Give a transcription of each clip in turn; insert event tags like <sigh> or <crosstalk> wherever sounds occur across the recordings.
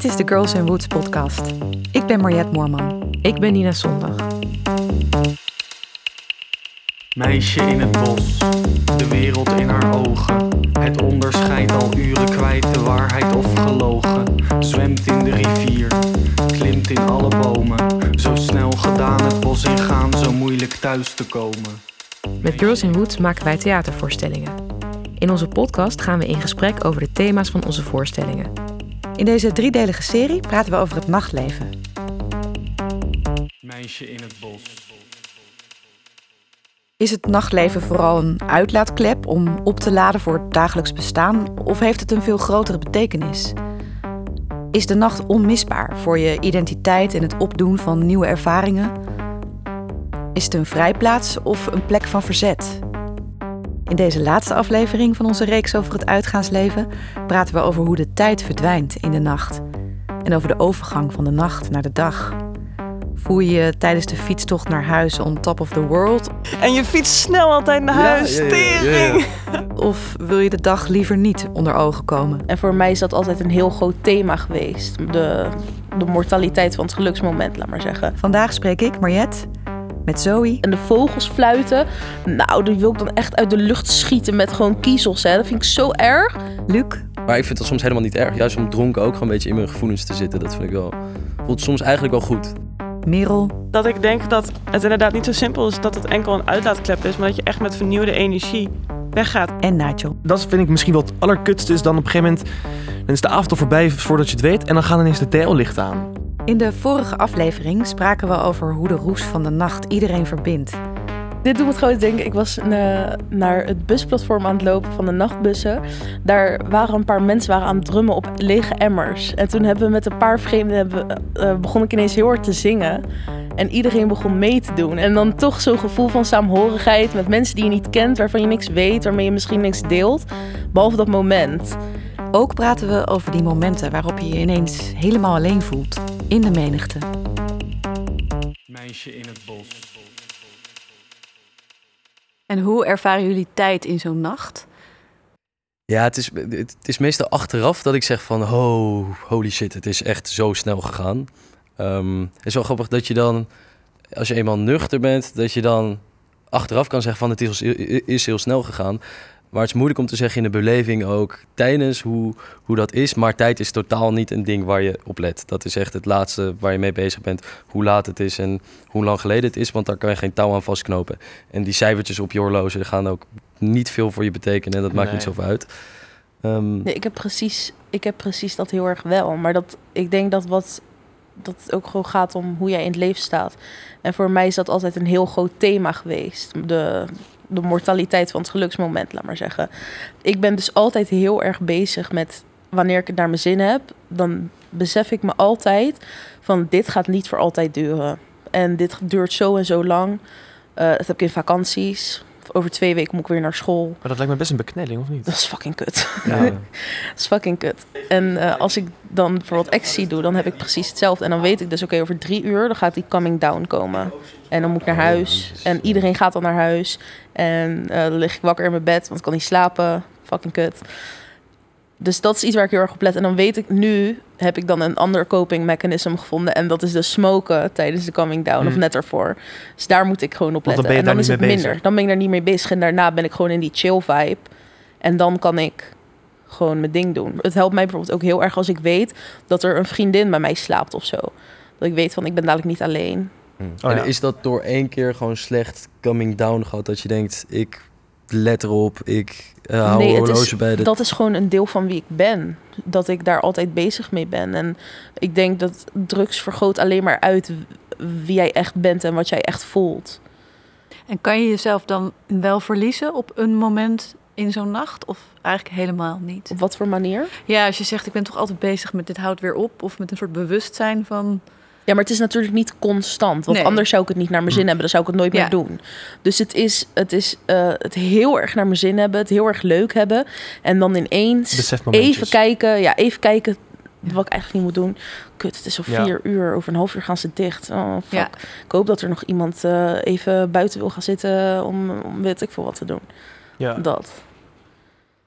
Dit is de Girls in Woods podcast. Ik ben Mariette Moorman. Ik ben Nina Zondag. Meisje in het bos, de wereld in haar ogen. Het onderscheidt al uren kwijt de waarheid of gelogen. Zwemt in de rivier, klimt in alle bomen. Zo snel gedaan het bos ingaan, zo moeilijk thuis te komen. Met Girls in Woods maken wij theatervoorstellingen. In onze podcast gaan we in gesprek over de thema's van onze voorstellingen. In deze driedelige serie praten we over het nachtleven. Meisje in het bos. Is het nachtleven vooral een uitlaatklep om op te laden voor het dagelijks bestaan of heeft het een veel grotere betekenis? Is de nacht onmisbaar voor je identiteit en het opdoen van nieuwe ervaringen? Is het een vrijplaats of een plek van verzet? In deze laatste aflevering van onze reeks over het uitgaansleven praten we over hoe de tijd verdwijnt in de nacht en over de overgang van de nacht naar de dag. Voel je je tijdens de fietstocht naar huis on top of the world? En je fietst snel altijd naar huis. ja, ja, ja, ja, ja. Tering. Of wil je de dag liever niet onder ogen komen? En voor mij is dat altijd een heel groot thema geweest. De, de mortaliteit van het geluksmoment, laat maar zeggen. Vandaag spreek ik, Mariette, met Zoe En de vogels fluiten, nou, die wil ik dan echt uit de lucht schieten met gewoon kiezels. Hè. Dat vind ik zo erg. Luc Maar ik vind dat soms helemaal niet erg. Juist om dronken ook gewoon een beetje in mijn gevoelens te zitten. Dat vind ik wel... Voelt soms eigenlijk wel goed. Merel Dat ik denk dat het inderdaad niet zo simpel is dat het enkel een uitlaatklep is, maar dat je echt met vernieuwde energie weggaat. en Nigel. Dat vind ik misschien wel het allerkutste. Is dan op een gegeven moment dan is de avond al voorbij voordat je het weet. En dan gaan ineens de TL-lichten aan. In de vorige aflevering spraken we over hoe de roes van de nacht iedereen verbindt. Dit doet me trouwens denken, ik was eh, naar het busplatform aan het lopen van de nachtbussen. Daar waren een paar mensen waren aan het drummen op lege emmers. En toen hebben we met een paar vreemden, hebben, eh, begon ik ineens heel hard te zingen. En iedereen begon mee te doen. En dan toch zo'n gevoel van saamhorigheid met mensen die je niet kent, waarvan je niks weet, waarmee je misschien niks deelt. Behalve dat moment. Ook praten we over die momenten waarop je je ineens helemaal alleen voelt. In de menigte. Meisje in het bos. En hoe ervaren jullie tijd in zo'n nacht? Ja, het is, het is meestal achteraf dat ik zeg van... Oh, holy shit, het is echt zo snel gegaan. Ehm, het is wel grappig dat je dan... Als je eenmaal nuchter bent, dat je dan achteraf kan zeggen van... Het is, is heel snel gegaan. Maar het is moeilijk om te zeggen in de beleving ook tijdens hoe, hoe dat is. Maar tijd is totaal niet een ding waar je op let. Dat is echt het laatste waar je mee bezig bent. Hoe laat het is en hoe lang geleden het is. Want daar kan je geen touw aan vastknopen. En die cijfertjes op je horloge gaan ook niet veel voor je betekenen. En dat maakt niet zoveel uit. Ehm, Nee, ik heb precies, ik heb precies dat heel erg wel. Maar dat, ik denk dat wat dat het ook gewoon gaat om hoe jij in het leven staat. En voor mij is dat altijd een heel groot thema geweest. De, de mortaliteit van het geluksmoment, laat maar zeggen. Ik ben dus altijd heel erg bezig met wanneer ik het naar mijn zin heb, dan besef ik me altijd van dit gaat niet voor altijd duren. En dit duurt zo en zo lang. Eh, dat heb ik in vakanties. Over twee weken moet ik weer naar school. Maar dat lijkt me best een beknelling, of niet? Dat is fucking kut. Ja. <laughs> Dat is fucking kut. En eh, als ik dan bijvoorbeeld ecstasy doe, dan heb ik precies hetzelfde. En dan weet ik dus, oké, over drie uur, dan gaat die coming down komen. En dan moet ik naar huis. En iedereen gaat dan naar huis. En eh, dan lig ik wakker in mijn bed, want ik kan niet slapen. Fucking kut. Dus dat is iets waar ik heel erg op let. En dan weet ik nu, heb ik dan een ander coping mechanism gevonden. En dat is de smoken tijdens de coming down, of Mm. net ervoor. Dus daar moet ik gewoon op dan letten. ben je en dan daar is niet het mee minder. bezig. Dan ben ik daar niet mee bezig. En daarna ben ik gewoon in die chill vibe. En dan kan ik gewoon mijn ding doen. Het helpt mij bijvoorbeeld ook heel erg als ik weet dat er een vriendin bij mij slaapt of zo. Dat ik weet van ik ben dadelijk niet alleen. Oh, en ja. is dat door één keer gewoon slecht coming down gehad? Dat je denkt, ik let erop, ik eh, hou Nee, is- horloge bij de... Dat is gewoon een deel van wie ik ben. Dat ik daar altijd bezig mee ben. En ik denk dat drugs vergroot alleen maar uit wie jij echt bent en wat jij echt voelt. En kan je jezelf dan wel verliezen op een moment in zo'n nacht? Of eigenlijk helemaal niet? Op wat voor manier? Ja, als je zegt, ik ben toch altijd bezig met dit houdt weer op. Of met een soort bewustzijn van... Ja, maar het is natuurlijk niet constant. Want Nee. anders zou ik het niet naar mijn zin hebben. Dan zou ik het nooit Ja. meer doen. Dus het is, het is eh, het heel erg naar mijn zin hebben. Het heel erg leuk hebben. En dan ineens even kijken. Ja, even kijken wat ik eigenlijk niet moet doen. Kut, het is al Ja. vier uur. Over een half uur gaan ze dicht. Oh, fuck. Ja. Ik hoop dat er nog iemand eh, even buiten wil gaan zitten om, om weet ik veel wat te doen. Ja. Dat.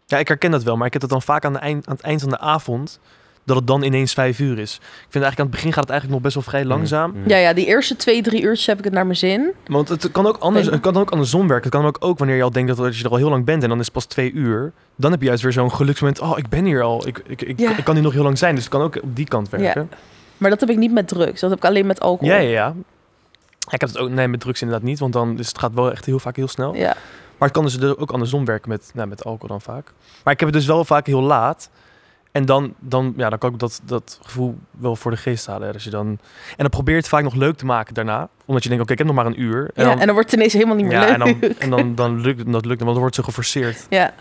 ja, ik herken dat wel. Maar ik heb dat dan vaak aan, de eind, aan het eind van de avond. Dat het dan ineens vijf uur is. Ik vind eigenlijk aan het begin gaat het eigenlijk nog best wel vrij langzaam. Mm. Ja, ja, die eerste twee, drie uurtjes heb ik het naar mijn zin. Want het kan ook anders, het kan ook andersom werken. Het kan ook, ook wanneer je al denkt dat, dat je er al heel lang bent en dan is het pas twee uur. Dan heb je juist weer zo'n geluksmoment. Oh, ik ben hier al. Ik, ik, ik, Ja. ik kan hier nog heel lang zijn. Dus het kan ook op die kant werken. Maar dat heb ik niet met drugs. Dat heb ik alleen met alcohol. Ja, ja, ja. Ik heb het ook nee, met drugs inderdaad niet, want dan is het gaat wel echt heel vaak heel snel. Ja. Maar het kan dus ook andersom werken met, nou, met alcohol dan vaak. Maar ik heb het dus wel vaak heel laat. En dan, dan, ja, dan kan ik dat, dat gevoel wel voor de geest halen. hè. Als je dan, en dan probeer je het vaak nog leuk te maken daarna. Omdat je denkt, oké, ik heb nog maar een uur. Ja, en dan wordt het ineens helemaal niet meer ja, leuk. en dan, en dan, dan lukt het, dat lukt, want dan wordt zo geforceerd. Ja.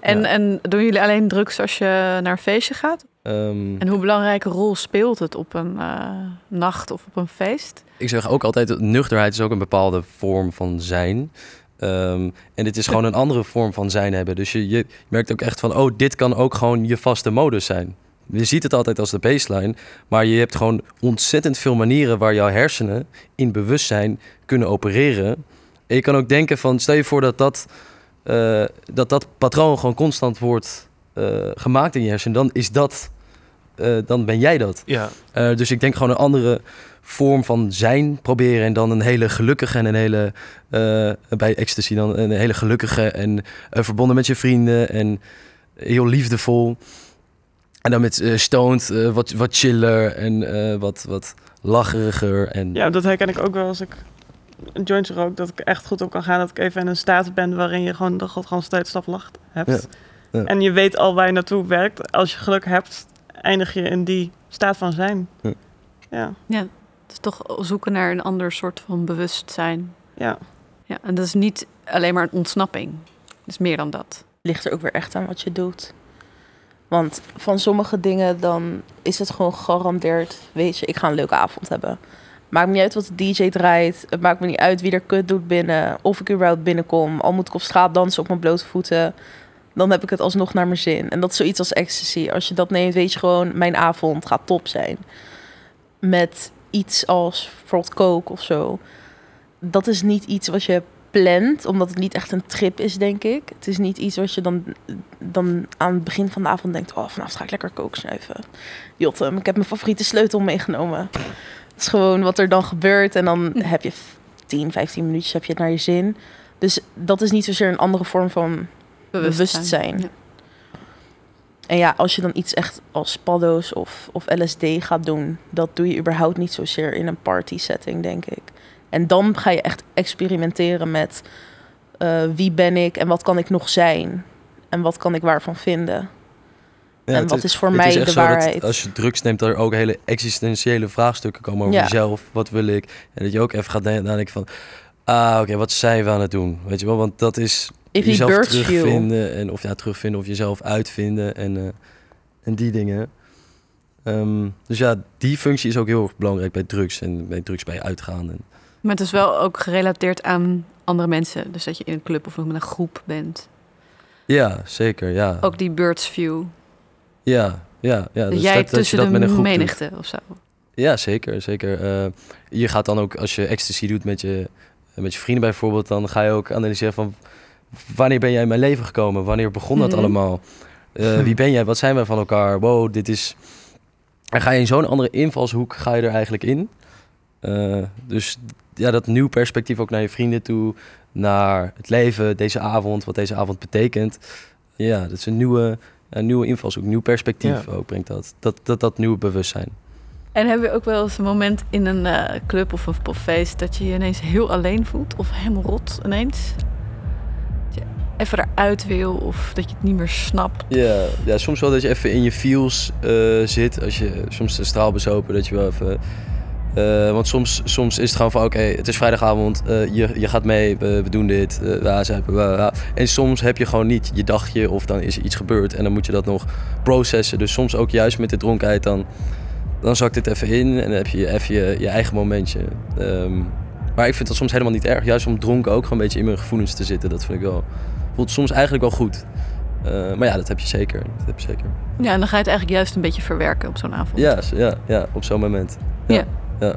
En, Ja. en doen jullie alleen drugs als je naar een feestje gaat? Ehm, En hoe belangrijke rol speelt het op een eh, nacht of op een feest? ik zeg ook altijd, nuchterheid is ook een bepaalde vorm van zijn. Ehm, en dit is gewoon een andere vorm van zijn hebben. Dus je, je merkt ook echt van, oh, dit kan ook gewoon je vaste modus zijn. Je ziet het altijd als de baseline, maar je hebt gewoon ontzettend veel manieren waar jouw hersenen in bewustzijn kunnen opereren. En je kan ook denken van, stel je voor dat dat, eh, dat, dat patroon gewoon constant wordt eh, gemaakt in je hersenen, dan is dat, eh, dan ben jij dat. Ja, dus ik denk gewoon een andere vorm van zijn proberen. En dan een hele gelukkige en een hele, eh, bij ecstasy dan een hele gelukkige en eh, verbonden met je vrienden en heel liefdevol. En dan met eh stoned wat, wat chiller en eh, wat, wat lacheriger. En, Ja, dat herken ik ook wel als ik een joint rook. Dat ik echt goed op kan gaan. Dat ik even in een staat ben waarin je gewoon de gewoon steeds stap lacht hebt. Ja, ja. En je weet al waar je naartoe werkt. Als je geluk hebt, eindig je in die staat van zijn. Ja. Ja, Ja, het is toch zoeken naar een ander soort van bewustzijn. ja. Ja, en dat is niet alleen maar een ontsnapping. Het is meer dan dat. Ligt er ook weer echt aan wat je doet. Want van sommige dingen dan is het gewoon gegarandeerd. Weet je, ik ga een leuke avond hebben. Maakt me niet uit wat de DJ draait. Het maakt me niet uit wie er kut doet binnen. Of ik überhaupt binnenkom. Al moet ik op straat dansen op mijn blote voeten. Dan heb ik het alsnog naar mijn zin. En dat is zoiets als ecstasy. Als je dat neemt, weet je gewoon... mijn avond gaat top zijn. Met iets als bijvoorbeeld coke of zo. Dat is niet iets wat je plant, omdat het niet echt een trip is, denk ik. Het is niet iets wat je dan, dan aan het begin van de avond denkt... oh, vanavond ga ik lekker coke snuiven. Jotem, ik heb mijn favoriete sleutel meegenomen. Het is gewoon wat er dan gebeurt. En dan heb je 10, 15 minuutjes heb je het naar je zin. Dus dat is niet zozeer een andere vorm van bewustzijn. Ja. En ja, als je dan iets echt als paddo's of, of LSD gaat doen, dat doe je überhaupt niet zozeer in een party setting, denk ik. En dan ga je echt experimenteren met eh, wie ben ik en wat kan ik nog zijn en wat kan ik waarvan vinden. Ja, en wat is voor het mij is de waarheid? als je drugs neemt, dat er ook hele existentiële vraagstukken komen over Ja. jezelf. Wat wil ik? En dat je ook even gaat na- nadenken van... Ah, oké, wat zijn we aan het doen? Weet je wel, want dat is If jezelf terugvinden. En, of ja, terugvinden of jezelf uitvinden. En, eh, en die dingen. Ehm, dus ja, die functie is ook heel erg belangrijk bij drugs. En bij drugs bij uitgaan. En, Maar het is wel ook gerelateerd aan andere mensen. Dus dat je in een club of met een groep bent. ja, zeker. Ja, Ook die birds view. ja, ja, ja. dat dus jij dat, dat je tussen dat de met een groep doet. menigte of zo. Ja, zeker. zeker. Eh, je gaat dan ook, als je ecstasy doet met je, met je vrienden bijvoorbeeld, dan ga je ook analyseren van wanneer ben jij in mijn leven gekomen? Wanneer begon dat Mhm. allemaal? Eh, <laughs> wie ben jij? Wat zijn wij van elkaar? Wow, dit is. En ga je in zo'n andere invalshoek ga je er eigenlijk in. Eh, dus ja, dat nieuw perspectief ook naar je vrienden toe, naar het leven, deze avond, wat deze avond betekent. Ja, dat is een nieuwe, een nieuwe invalshoek, nieuw perspectief Ja. ook brengt dat. Dat, dat. dat nieuwe bewustzijn. En heb je ook wel eens een moment in een eh, club of een of feest dat je je ineens heel alleen voelt? Of helemaal rot ineens? Even eruit wil of dat je het niet meer snapt? Ja, ja, soms wel dat je even in je feels eh, zit. Als je soms de straal bezopen, dat je wel even. eh, want soms, soms is het gewoon van: oké, het is vrijdagavond, eh, je, je gaat mee, we, doen dit. ja. En soms heb je gewoon niet je dagje of dan is er iets gebeurd en dan moet je dat nog processen. Dus soms ook juist met de dronkenheid, dan, dan zakt het even in en dan heb je even je, je eigen momentje. Ehm, maar ik vind dat soms helemaal niet erg. Juist om dronken ook gewoon een beetje in mijn gevoelens te zitten, dat vind ik wel. Voelt soms eigenlijk wel goed. Eh, maar ja, dat heb je zeker. Dat heb je zeker. Ja, en dan ga je het eigenlijk juist een beetje verwerken op zo'n avond. Ja, ja, ja, op zo'n moment. Ja. Ja. ja.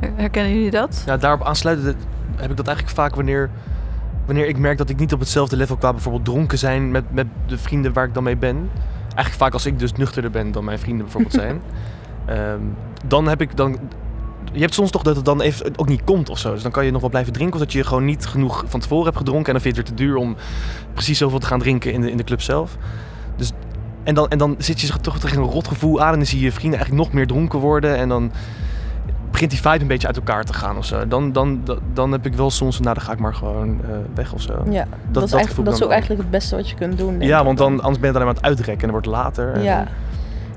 Her- Herkennen jullie dat? Ja, daarop aansluitend heb ik dat eigenlijk vaak wanneer, wanneer ik merk dat ik niet op hetzelfde level qua bijvoorbeeld dronken zijn met, met de vrienden waar ik dan mee ben. eigenlijk vaak als ik dus nuchterder ben dan mijn vrienden bijvoorbeeld <laughs> zijn. Ehm, dan heb ik dan. Je hebt soms toch dat het dan even ook niet komt of zo. Dus dan kan je nog wel blijven drinken. Of dat je gewoon niet genoeg van tevoren hebt gedronken. En dan vind je het weer te duur om precies zoveel te gaan drinken in de, in de club zelf. Dus, en, dan, en dan zit je toch tegen een rotgevoel aan. En dan zie je je vrienden eigenlijk nog meer dronken worden. En dan begint die vibe een beetje uit elkaar te gaan of zo. Dan, dan, dan, dan heb ik wel soms, nou dan ga ik maar gewoon eh, weg of zo. Ja, dat, is, dat eigenlijk, gevoel dat is ook eigenlijk het beste wat je kunt doen. Ja, want dan, anders ben je alleen maar aan het uitrekken en dan wordt het later. Ja.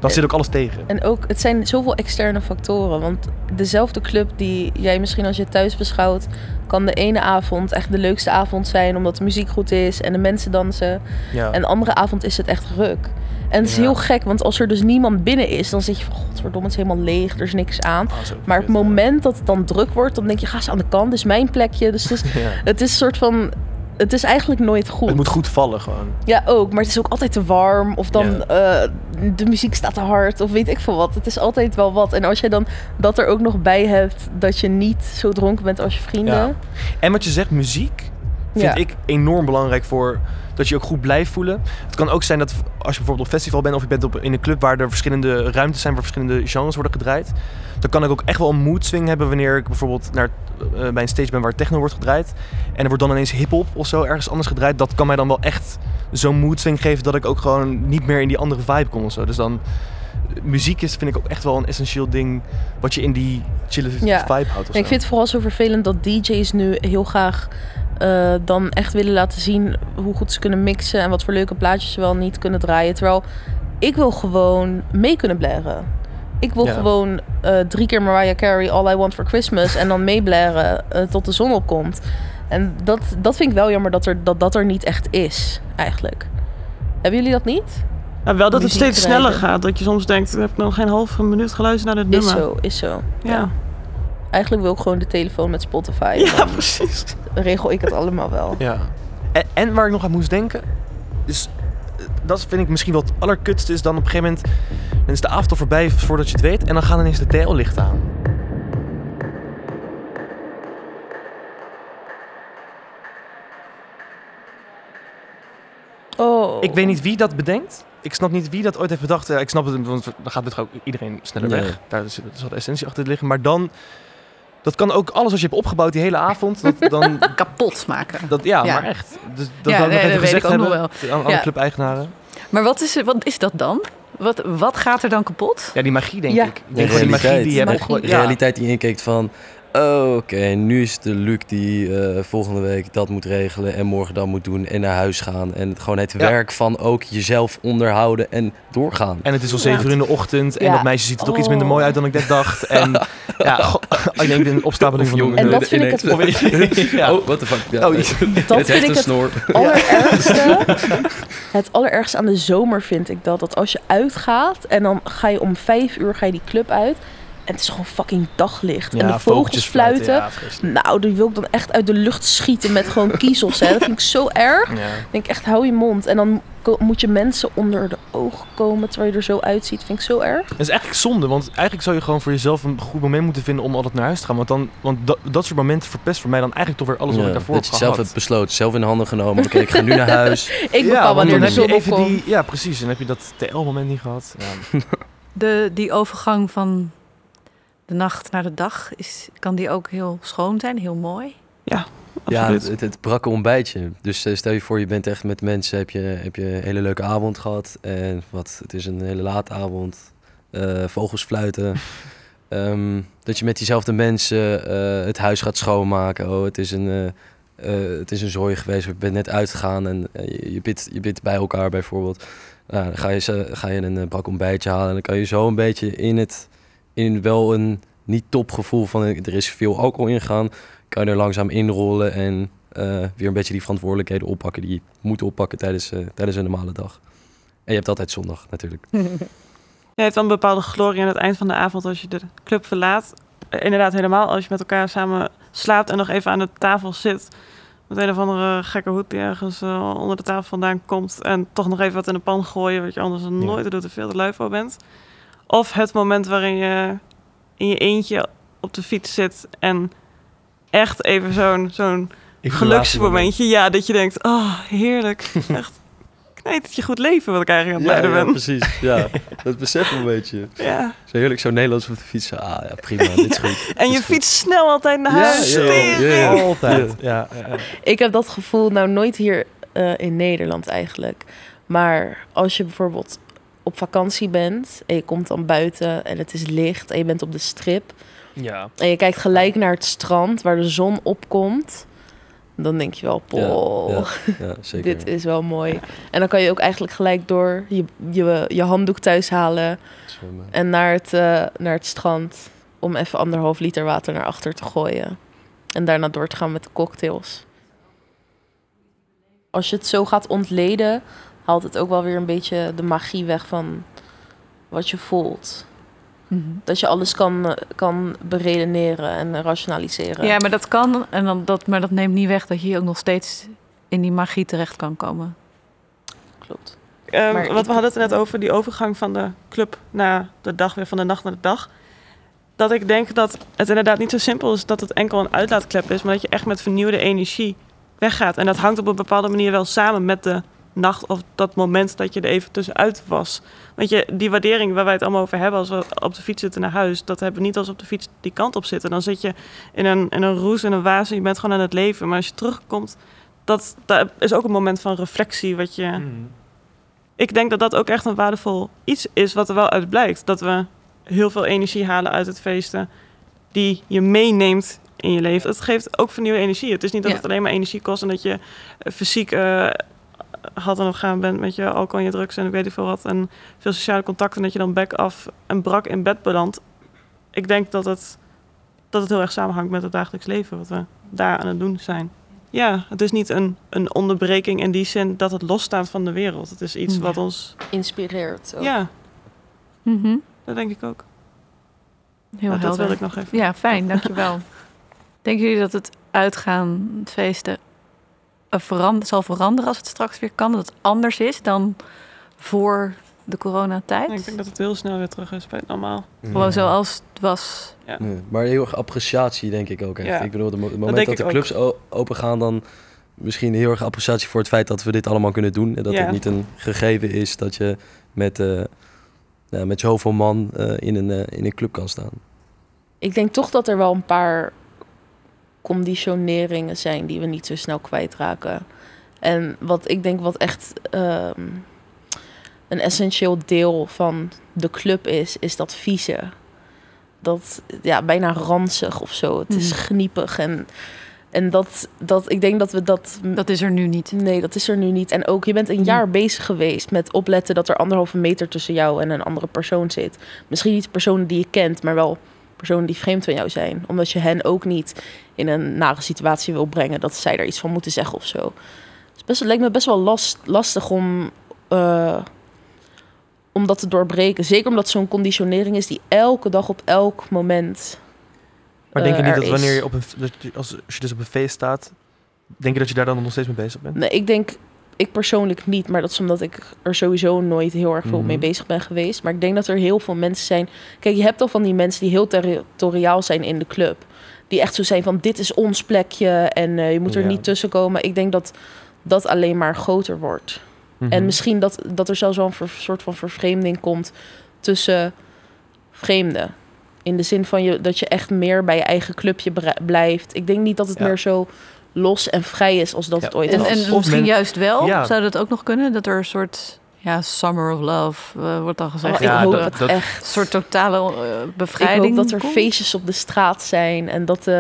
Dan zit ook alles tegen. En ook, het zijn zoveel externe factoren. Want dezelfde club die jij misschien als je thuis beschouwt, kan de ene avond echt de leukste avond zijn omdat de muziek goed is en de mensen dansen. Ja. En de andere avond is het echt ruk. En het is Ja. heel gek, want als er dus niemand binnen is, dan zit je van godverdomme, het is helemaal leeg, er is niks aan. Ah, Maar het moment dat het dan druk wordt, dan denk je, ga eens aan de kant, dit is mijn plekje. Dus het is, <laughs> Ja. het is een soort van, het is eigenlijk nooit goed. Het moet goed vallen gewoon. Ja, ook. Maar het is ook altijd te warm. Of dan eh, de muziek staat te hard. Of weet ik veel wat. Het is altijd wel wat. En als je dan dat er ook nog bij hebt... dat je niet zo dronken bent als je vrienden. Ja. En wat je zegt, muziek vind Ja. ik enorm belangrijk voor dat je ook goed blijft voelen. Het kan ook zijn dat als je bijvoorbeeld op festival bent of je bent op, in een club waar er verschillende ruimtes zijn waar verschillende genres worden gedraaid. Dan kan ik ook echt wel een mood swing hebben wanneer ik bijvoorbeeld naar, eh, bij een stage ben waar techno wordt gedraaid. En er wordt dan ineens hip-hop of zo ergens anders gedraaid. Dat kan mij dan wel echt zo'n mood swing geven dat ik ook gewoon niet meer in die andere vibe kom of zo. Dus dan. Muziek is, vind ik ook echt wel een essentieel ding wat je in die chille Ja. vibe houdt. En ik vind het vooral zo vervelend dat DJ's nu heel graag... eh, dan echt willen laten zien hoe goed ze kunnen mixen... en wat voor leuke plaatjes ze wel niet kunnen draaien. Terwijl ik wil gewoon mee kunnen blaren. Ik wil Ja. gewoon eh, drie keer Mariah Carey All I Want For Christmas... en dan meeblaren eh, tot de zon opkomt. En dat, dat vind ik wel jammer dat, er, dat dat er niet echt is, eigenlijk. Hebben jullie dat niet? Ja, wel dat het steeds sneller gaat. Dat je soms denkt, ik heb nog geen halve minuut geluisterd naar dit Is nummer. zo, is zo. Ja. Eigenlijk wil ik gewoon de telefoon met Spotify. Ja, precies. Regel ik het <laughs> allemaal wel. Ja. En, en waar ik nog aan moest denken, dus eh, dat vind ik misschien wel het allerkutste, is dan op een gegeven moment, dan is de avond al voorbij voordat je het weet, en dan gaan ineens de TL-lichten aan. Oh. Ik weet niet wie dat bedenkt. Ik snap niet wie dat ooit heeft bedacht. Ja, ik snap het, want dan gaat het ook iedereen sneller Nee. weg. Daar zit zal de essentie achter liggen. Maar dan, dat kan ook alles wat je hebt opgebouwd die hele avond, dat, dan, <laughs> Kapot maken. dat, ja, Ja. maar echt. Dus, dat Ja, nee, nog even dat weet gezegd ik ook nog hebben aan alle Ja. club-eigenaren. Maar wat is, wat is dat dan? Wat, wat gaat er dan kapot? Ja, die magie denk Ja. ik. Ik De denk die realiteit. die je hebt Magie. Ja. realiteit die inkijkt van... Oké, nu is de Luc die eh, volgende week dat moet regelen en morgen dat moet doen en naar huis gaan. En het, gewoon het Ja. werk van ook jezelf onderhouden en doorgaan. En het is al zeven uur in de ochtend. En Ja. dat meisje ziet er ook iets minder Oh. mooi uit dan ik net dacht. <laughs> En ja, go- <laughs> <laughs> ik denk een opstapeling van jongen, En dat de- vind ik het- ja. Oh, what the fuck. Ja, Oh. Dat het vind heeft ik een het snor. allerergste. Het allerergste aan de zomer vind ik dat. Dat als je uitgaat en dan ga je om vijf uur ga je die club uit. En het is gewoon fucking daglicht. en de vogels fluiten. Ja, vreselijk. Nou, die wil ik dan echt uit de lucht schieten met gewoon <laughs> kiezels. Hè. Dat vind ik zo erg. Ja. Ik denk echt, hou je mond. En dan moet je mensen onder de ogen komen terwijl je er zo uitziet. Vind ik zo erg. Dat is eigenlijk zonde, want eigenlijk zou je gewoon voor jezelf een goed moment moeten vinden om altijd naar huis te gaan. Want, dan, want dat, dat soort momenten verpest voor mij dan eigenlijk toch weer alles wat ik daarvoor dat heb je het zelf hebt besloten, zelf in de handen genomen. Oké, ik ga nu naar <laughs> huis. Ik bepaal wanneer de je zon opkomt. Ja, precies. En dan heb je dat TL-moment niet gehad. Ja. <laughs> De, die overgang van de nacht naar de dag, is, kan die ook heel schoon zijn, heel mooi? Ja, Absoluut. het, het brakke ontbijtje. Dus eh, stel je voor, je bent echt met mensen, heb je, heb je een hele leuke avond gehad. En wat, het is een hele late avond. eh, vogels fluiten. <laughs> Ehm, dat je met diezelfde mensen eh, het huis gaat schoonmaken. Oh, het is een, het is een zooi geweest. Je bent net uitgegaan en je, je, bidt, je bidt bij elkaar bijvoorbeeld. Nou, dan ga je, ze- ga je een bak ontbijtje halen. En dan kan je zo een beetje in het, in wel een niet topgevoel van eh, er is veel alcohol ingegaan kan je er langzaam inrollen en eh, weer een beetje die verantwoordelijkheden oppakken die je moet oppakken tijdens, eh, tijdens een normale dag. En je hebt altijd zondag natuurlijk. <laughs> Je hebt dan een bepaalde glorie aan het eind van de avond als je de club verlaat. Inderdaad, helemaal als je met elkaar samen slaapt en nog even aan de tafel zit. Met een of andere gekke hoed die ergens onder de tafel vandaan komt. En toch nog even wat in de pan gooien, wat je anders nooit doet en veel te lui voor bent. Of het moment waarin je in je eentje op de fiets zit en echt even zo'n zo'n geluksmomentje. Ja, dat je denkt, oh, heerlijk. <laughs> Echt nee, dat je goed leven wat ik eigenlijk aan het ja, ben. precies. Ja, <laughs> dat besef ik een beetje. Ja. Zo heerlijk, zo Nederlands op de fiets. Ah ja, prima, dit is goed. <laughs> En je fiets snel altijd naar Ja, huis. ja. Altijd. Ja. ja, ja. Ik heb dat gevoel nou nooit hier eh, in Nederland eigenlijk. Maar als je bijvoorbeeld op vakantie bent en je komt dan buiten en het is licht en je bent op de strip Ja. en je kijkt gelijk naar het strand waar de zon opkomt, dan denk je wel, poh, Ja, ja, <laughs> zeker. dit is wel mooi. En dan kan je ook eigenlijk gelijk door je, je, je handdoek thuis halen Zwemmen. en naar het, eh, naar het strand om even anderhalf liter water naar achter te gooien. En daarna door te gaan met de cocktails. Als je het zo gaat ontleden, haalt het ook wel weer een beetje de magie weg van wat je voelt. Mhm. Dat je alles kan, eh, kan beredeneren en rationaliseren. Ja, maar dat kan. En dan dat, maar dat neemt niet weg dat je ook nog steeds in die magie terecht kan komen. klopt. Ehm, Maar want ik- we hadden het net over die overgang van de club naar de dag, weer van de nacht naar de dag. Dat ik denk dat het inderdaad niet zo simpel is dat het enkel een uitlaatklep is, maar dat je echt met vernieuwde energie weggaat. En dat hangt op een bepaalde manier wel samen met de nacht of dat moment dat je er even tussenuit was. Want je, die waardering waar wij het allemaal over hebben als we op de fiets zitten naar huis, dat hebben we niet als we op de fiets die kant op zitten. Dan zit je in een, in een roes, in een waas en je bent gewoon aan het leven. Maar als je terugkomt, dat, dat is ook een moment van reflectie wat je Mm. ik denk dat dat ook echt een waardevol iets is wat er wel uit blijkt. Dat we heel veel energie halen uit het feesten die je meeneemt in je leven. Het geeft ook vernieuwde energie. Het is niet dat Ja. het alleen maar energie kost en dat je fysiek eh had en op gaan bent met je alcohol en je drugs en ik weet niet veel wat. En veel sociale contacten en dat je dan back af en brak in bed belandt. Ik denk dat het, dat het heel erg samenhangt met het dagelijks leven wat we daar aan het doen zijn. Ja, het is niet een, een onderbreking in die zin dat het losstaat van de wereld. Het is iets Ja. wat ons Inspireert. ook. ja, Mhm. dat denk ik ook. Heel dat helder. wil ik nog even. Ja, fijn, dankjewel. <laughs> Denken jullie dat het uitgaan, het feesten, eh, veran- zal veranderen als het straks weer kan? Dat het anders is dan voor de coronatijd? Ja, ik denk dat het heel snel weer terug is bij het normaal. Gewoon zoals het was. Nee, maar heel erg appreciatie, denk ik ook echt. Ja. Ik bedoel, het moment dat de clubs open gaan, dan misschien heel erg appreciatie voor het feit dat we dit allemaal kunnen doen. En dat Ja. het niet een gegeven is dat je met, eh ja, met zoveel man eh, in, een, in een club kan staan. Ik denk toch dat er wel een paar conditioneringen zijn die we niet zo snel kwijtraken. En wat ik denk wat echt ehm, een essentieel deel van de club is, is dat vieze. Dat ja, bijna ranzig of zo. Het is Mhm. gniepig en, en dat, dat, ik denk dat we dat Dat is er nu niet. Nee, dat is er nu niet. En ook, je bent een Hmm. jaar bezig geweest met opletten dat er anderhalve meter tussen jou en een andere persoon zit. Misschien niet personen die je kent, maar wel personen die vreemd van jou zijn. Omdat je hen ook niet in een nare situatie wil brengen dat zij daar iets van moeten zeggen of zo. Best, het lijkt me best wel last, lastig om, eh, om dat te doorbreken. Zeker omdat het zo'n conditionering is die elke dag op elk moment. Maar denk je eh, niet er dat wanneer je op een, als je dus op een feest staat, denk je dat je daar dan nog steeds mee bezig bent? Nee, ik denk, ik persoonlijk niet, maar dat is omdat ik er sowieso nooit heel erg veel Mhm. mee bezig ben geweest. Maar ik denk dat er heel veel mensen zijn. Kijk, je hebt al van die mensen die heel territoriaal zijn in de club. Die echt zo zijn van: dit is ons plekje en eh, je moet er Ja. niet tussen komen. Ik denk dat dat alleen maar groter wordt. Mhm. En misschien dat, dat er zelfs wel een ver- soort van vervreemding komt tussen vreemden. In de zin van je, dat je echt meer bij je eigen clubje blijft. Ik denk niet dat het Ja. meer zo los en vrij is als dat Ja. het ooit En, was. en Of misschien men- juist wel. Ja. Zou dat ook nog kunnen? Dat er een soort ja, summer of love eh, wordt dan gezegd. Oh, ik Ja, hoop dat- het dat- echt. Een soort totale eh, Ik bevrijding. hoop dat er komt. feestjes op de straat zijn en dat eh,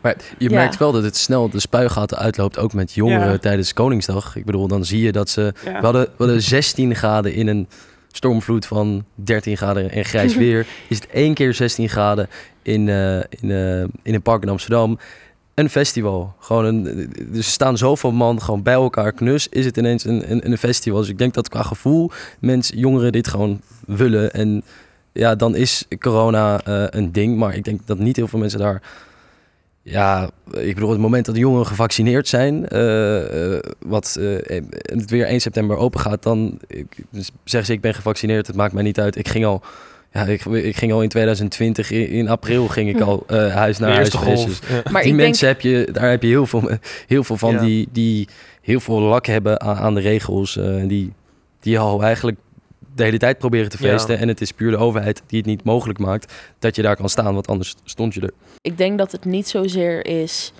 Maar je Ja. merkt wel dat het snel de spuigaten uitloopt, ook met jongeren Ja. tijdens Koningsdag. Ik bedoel, dan zie je dat ze... Ja. We, hadden, we hadden 16 graden in een stormvloed van 13 graden en grijs <laughs> weer. is het één keer 16 graden in, eh, in, eh, in een park in Amsterdam. Een festival. Gewoon een, er staan zoveel man gewoon bij elkaar knus. Is het ineens een, een, een festival. Dus ik denk dat qua gevoel mensen, jongeren dit gewoon willen. En ja, dan is corona eh, een ding. Maar ik denk dat niet heel veel mensen daar... Ja, ik bedoel, het moment dat de jongeren gevaccineerd zijn, eh, eh, wat het weer 1 september open gaat, dan dus zeggen ze ik ben gevaccineerd, het maakt mij niet uit. Ik ging al, ja, ik, ik ging al in 2020, in, in april ging ik <laughs> al eh, huis naar huis. golf. Ja. maar die denk, mensen heb je, daar heb je heel veel, heel veel van Ja. die, die heel veel lak hebben aan, aan de regels. eh, die die al eigenlijk de hele tijd proberen te Ja. feesten. En het is puur de overheid die het niet mogelijk maakt dat je daar kan staan, want anders stond je er. Ik denk dat het niet zozeer is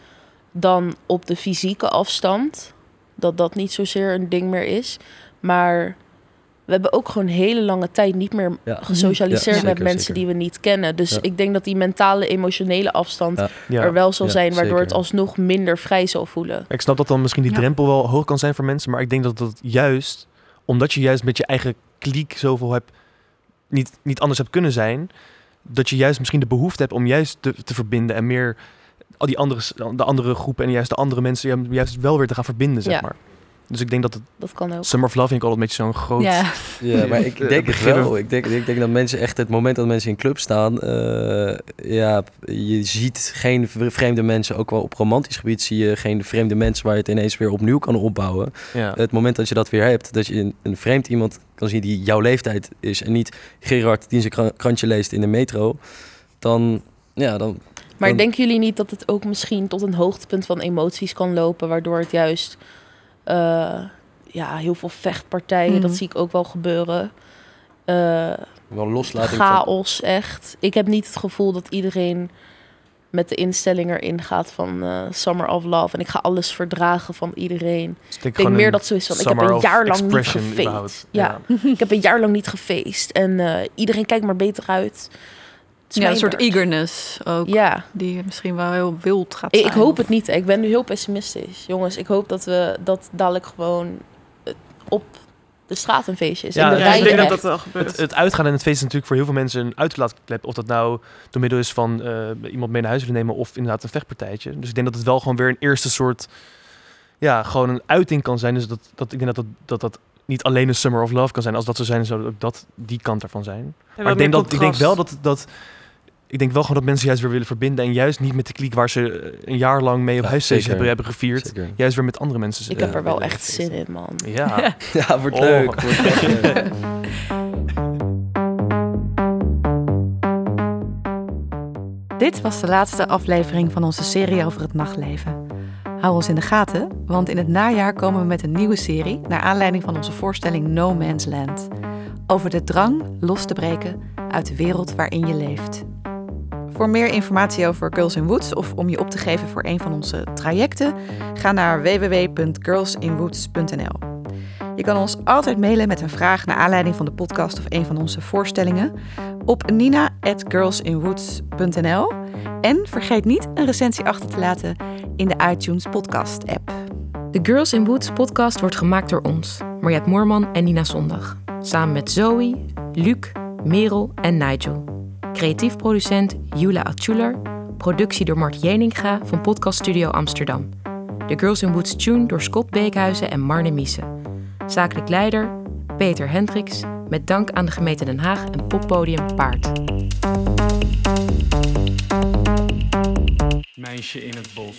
dan op de fysieke afstand. Dat dat niet zozeer een ding meer is. Maar we hebben ook gewoon hele lange tijd niet meer Ja. gesocialiseerd Ja, met zeker, mensen zeker. die we niet kennen. Dus Ja. ik denk dat die mentale, emotionele afstand Ja. Ja. er wel zal Ja, zijn, waardoor zeker. het alsnog minder vrij zal voelen. Ik snap dat dan misschien die Ja. drempel wel hoog kan zijn voor mensen, maar ik denk dat dat juist, omdat je juist met je eigen kliek zoveel hebt, niet, niet anders hebt kunnen zijn, dat je juist misschien de behoefte hebt om juist te, te verbinden en meer al die andere, de andere groepen en juist de andere mensen juist wel weer te gaan verbinden, zeg Ja. maar. Dus ik denk dat het Dat kan ook. Summer of Love vind ik altijd een beetje zo'n groot... Ja, <laughs> Ja, maar ik <laughs> denk het wel. Ik denk, ik denk dat mensen echt het moment dat mensen in club staan, eh, ja, je ziet geen vreemde mensen, ook wel op romantisch gebied zie je geen vreemde mensen waar je het ineens weer opnieuw kan opbouwen. Ja. Het moment dat je dat weer hebt, dat je een, een vreemd iemand kan zien die jouw leeftijd is en niet Gerard die zijn kra- krantje leest in de metro, dan, ja, dan Maar Dan- denken jullie niet dat het ook misschien tot een hoogtepunt van emoties kan lopen, waardoor het juist eh, ja, heel veel vechtpartijen, Mhm. dat zie ik ook wel gebeuren. Eh, wel loslating van... chaos, echt. Ik heb niet het gevoel dat iedereen met de instelling erin gaat van eh, Summer of Love. En ik ga alles verdragen van iedereen. Dus Ik denk meer dat zoiets van, ik heb een jaar lang niet gefeest. Ja, ik heb een jaar lang niet gefeest. En eh, iedereen kijkt maar beter uit. Ja een soort beurt. eagerness ook. Ja, Die misschien wel heel wild gaat ik, zijn. ik hoop het niet. hè. Ik ben nu heel pessimistisch. Jongens, ik hoop dat we dat dadelijk gewoon eh, op de straat een feestje is. Ja, in de Ja, rijen ik denk dat dat wel gebeurt. Het, het uitgaan en het feest is natuurlijk voor heel veel mensen een uitlaatklep. Of dat nou door middel is van eh, iemand mee naar huis willen nemen of inderdaad een vechtpartijtje. Dus ik denk dat het wel gewoon weer een eerste soort, ja, gewoon een uiting kan zijn. Dus dat, dat ik denk dat dat, dat dat niet alleen een Summer of Love kan zijn. Als dat zo zijn, zou ook dat die kant ervan zijn. En Maar ik denk, dat, ik denk wel dat, dat ik denk wel gewoon dat mensen juist weer willen verbinden en juist niet met de kliek waar ze eh, een jaar lang mee op Ja, huisfeest hebben, hebben gevierd. Zeker. Juist weer met andere mensen Ik heb er wel willen echt zin in, man. <laughs> Ja. <laughs> Ja, wordt Oh. leuk. Wordt echt leuk. <laughs> Dit was de laatste aflevering van onze serie over het nachtleven. Hou ons in de gaten, want in het najaar komen we met een nieuwe serie naar aanleiding van onze voorstelling No Man's Land. Over de drang los te breken uit de wereld waarin je leeft. Voor meer informatie over Girls in Woods of om je op te geven voor een van onze trajecten, ga naar www.girlsinwoods.nl. Je kan ons altijd mailen met een vraag naar aanleiding van de podcast of een van onze voorstellingen op nina@girlsinwoods.nl en vergeet niet een recensie achter te laten in de iTunes podcast app. De Girls in Woods podcast wordt gemaakt door ons, Mariette Moorman en Nina Zondag. Samen met Zoe, Luc, Merel en Nigel. Creatief producent Jula Atchuler. Productie door Mart Jeninga van Podcast Studio Amsterdam. De Girls in Woods tune door Scott Beekhuizen en Marne Miese. Zakelijk leider Peter Hendricks. Met dank aan de gemeente Den Haag en poppodium Paard. Meisje in het bos.